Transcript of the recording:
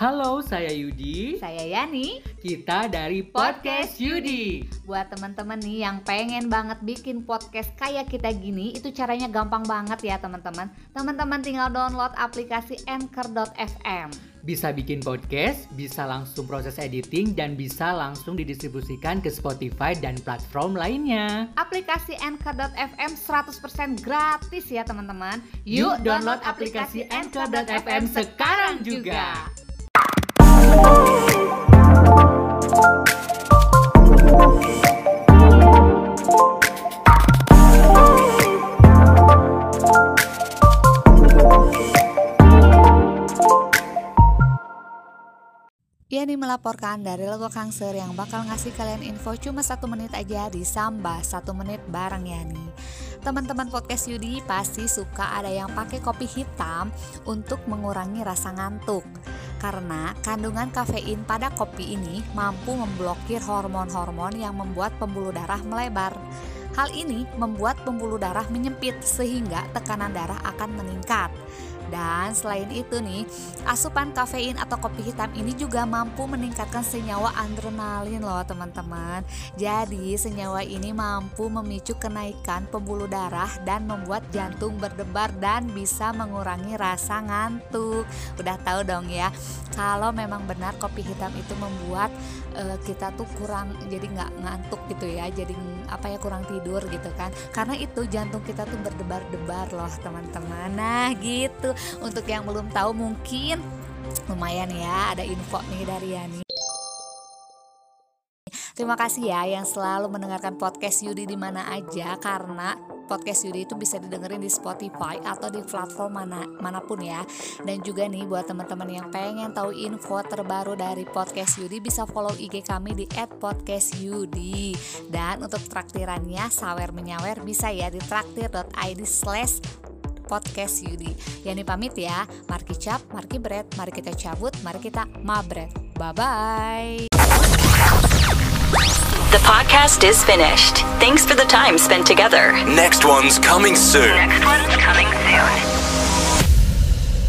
Halo, saya Yudi. Saya Yani. Kita dari Podcast Yudi. Buat teman-teman nih yang pengen banget bikin podcast kayak kita gini, itu caranya gampang banget ya teman-teman. Teman-teman tinggal download aplikasi Anchor.fm. Bisa bikin podcast, bisa langsung proses editing, dan bisa langsung didistribusikan ke Spotify dan platform lainnya. Aplikasi Anchor.fm 100% gratis ya teman-teman. Yuk download aplikasi Anchor.fm sekarang juga. Yani melaporkan dari logo Kangser yang bakal ngasih kalian info cuma satu menit aja di Samba satu menit bareng Yani. Teman-teman podcast Yudi pasti suka ada yang pakai kopi hitam untuk mengurangi rasa ngantuk. Karena kandungan kafein pada kopi ini mampu memblokir hormon-hormon yang membuat pembuluh darah melebar. Hal ini membuat pembuluh darah menyempit sehingga tekanan darah akan meningkat. Dan selain itu nih, asupan kafein atau kopi hitam ini juga mampu meningkatkan senyawa adrenalin loh teman-teman. Jadi senyawa ini mampu memicu kenaikan pembuluh darah dan membuat jantung berdebar dan bisa mengurangi rasa ngantuk. Udah tahu dong ya, kalau memang benar kopi hitam itu membuat uh, kita tuh kurang jadi nggak ngantuk gitu ya, jadi apa ya kurang tidur gitu kan. Karena itu jantung kita tuh berdebar-debar loh teman-teman. Nah gitu untuk yang belum tahu mungkin lumayan ya ada info nih dari Yani. Terima kasih ya yang selalu mendengarkan podcast Yudi di mana aja karena podcast Yudi itu bisa didengerin di Spotify atau di platform mana mana pun ya. Dan juga nih buat teman-teman yang pengen tahu info terbaru dari podcast Yudi bisa follow IG kami di @podcastyudi. Dan untuk traktirannya sawer menyawer bisa ya di traktir.id slash podcast Yudi. Yani pamit ya, Marki cap, Marki bread, mari kita cabut, mari kita mabret. Bye-bye. The podcast is finished. Thanks for the time spent together. Next one's coming soon. Next one's coming soon.